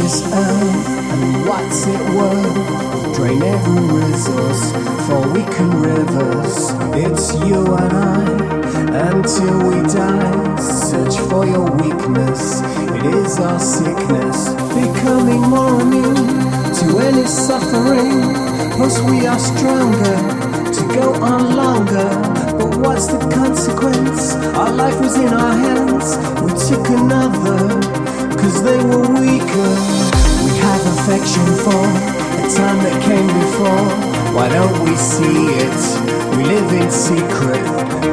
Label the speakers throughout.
Speaker 1: this earth and what's it worth? Drain every resource for we can reverse. It's you and I until we die. Search for your weakness, it is our sickness. Becoming more immune to any suffering. Plus, we are stronger to go on longer But what's the consequence? Our life was in our hands. We took another cause they were weaker. We have affection for a time that came before. Why don't we see it? We live in secret.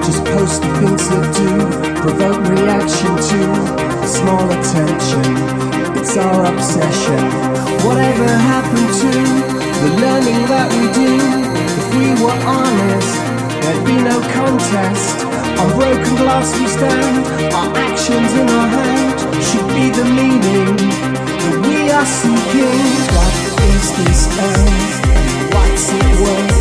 Speaker 1: Just post the things that do provoke reaction to small attention. It's our obsession. Whatever happened to the learning that we do? If we were honest, there'd be no contest. On broken glass we stand, our actions in our hands should be the meaning that we are seeking. What is this earth? What's it worth?